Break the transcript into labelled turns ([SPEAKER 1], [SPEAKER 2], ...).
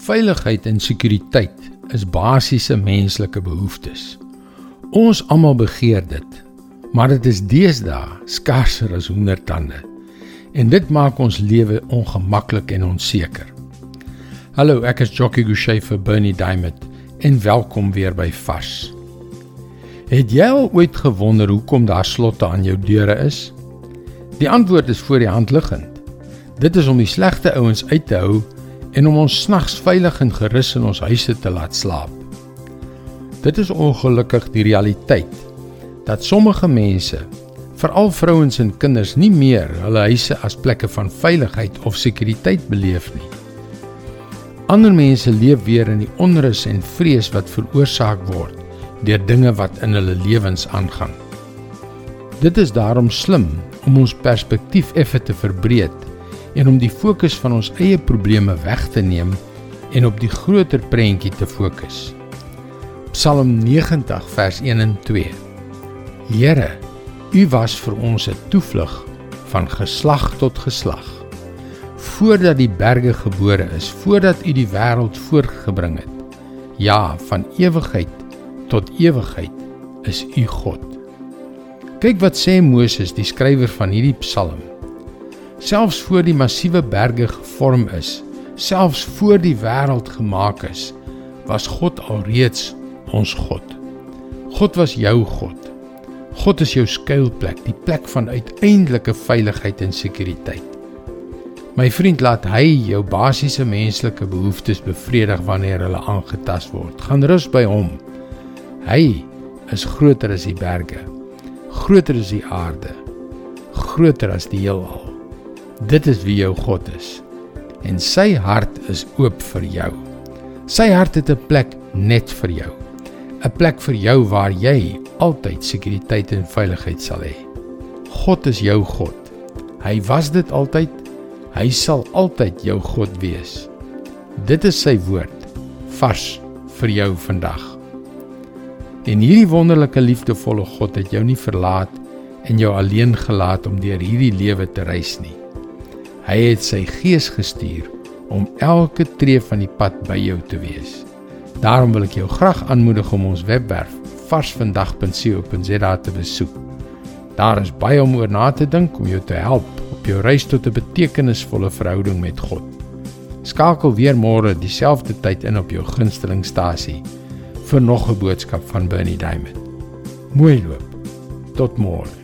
[SPEAKER 1] Veiligheid en sekuriteit is basiese menslike behoeftes. Ons almal begeer dit, maar dit is deesdae skarser as honderdtande. En dit maak ons lewe ongemaklik en onseker. Hallo, ek is Jockey Gouchee vir Bernie Diamond en welkom weer by Vars. Het jy al ooit gewonder hoekom daar slotte aan jou deure is? Die antwoord is voor die hand liggend. Dit is om die slegte ouens uit te hou en om ons snags veilig en gerus in ons huise te laat slaap. Dit is ongelukkig die realiteit dat sommige mense, veral vrouens en kinders, nie meer hulle huise as plekke van veiligheid of sekuriteit beleef nie. Ander mense leef weer in die onrus en vrees wat veroorsaak word deur dinge wat in hulle lewens aangaan. Dit is daarom slim om ons perspektief effe te verbreek en om die fokus van ons eie probleme weg te neem en op die groter prentjie te fokus. Psalm 90 vers 1 en 2. Here, U was vir ons 'n toevlug van geslag tot geslag. Voordat die berge gebore is, voordat U die wêreld voortgebring het. Ja, van ewigheid tot ewigheid is U God. Kyk wat sê Moses, die skrywer van hierdie Psalm. Selfs voor die massiewe berge gevorm is, selfs voor die wêreld gemaak is, was God alreeds ons God. God was jou God. God is jou skuilplek, die plek van uiteindelike veiligheid en sekuriteit. My vriend, laat hy jou basiese menslike behoeftes bevredig wanneer hulle aangetast word. Gaan rus by hom. Hy is groter as die berge, groter as die aarde, groter as die heelal. Dit is wie jou God is. En sy hart is oop vir jou. Sy hart het 'n plek net vir jou. 'n Plek vir jou waar jy altyd sekuriteit en veiligheid sal hê. God is jou God. Hy was dit altyd. Hy sal altyd jou God wees. Dit is sy woord vars vir jou vandag. En hierdie wonderlike liefdevolle God het jou nie verlaat en jou alleen gelaat om deur hierdie lewe te reis nie. Hy het sy gees gestuur om elke tree van die pad by jou te wees. Daarom wil ek jou graag aanmoedig om ons webwerf varsvandag.co.za te besoek. Daar is baie om oor na te dink om jou te help op jou reis tot 'n betekenisvolle verhouding met God. Skakel weer môre dieselfde tyd in op jou gunstelingstasie vir nog 'n boodskap van Bernie Diamond. Mooi loop. Tot môre.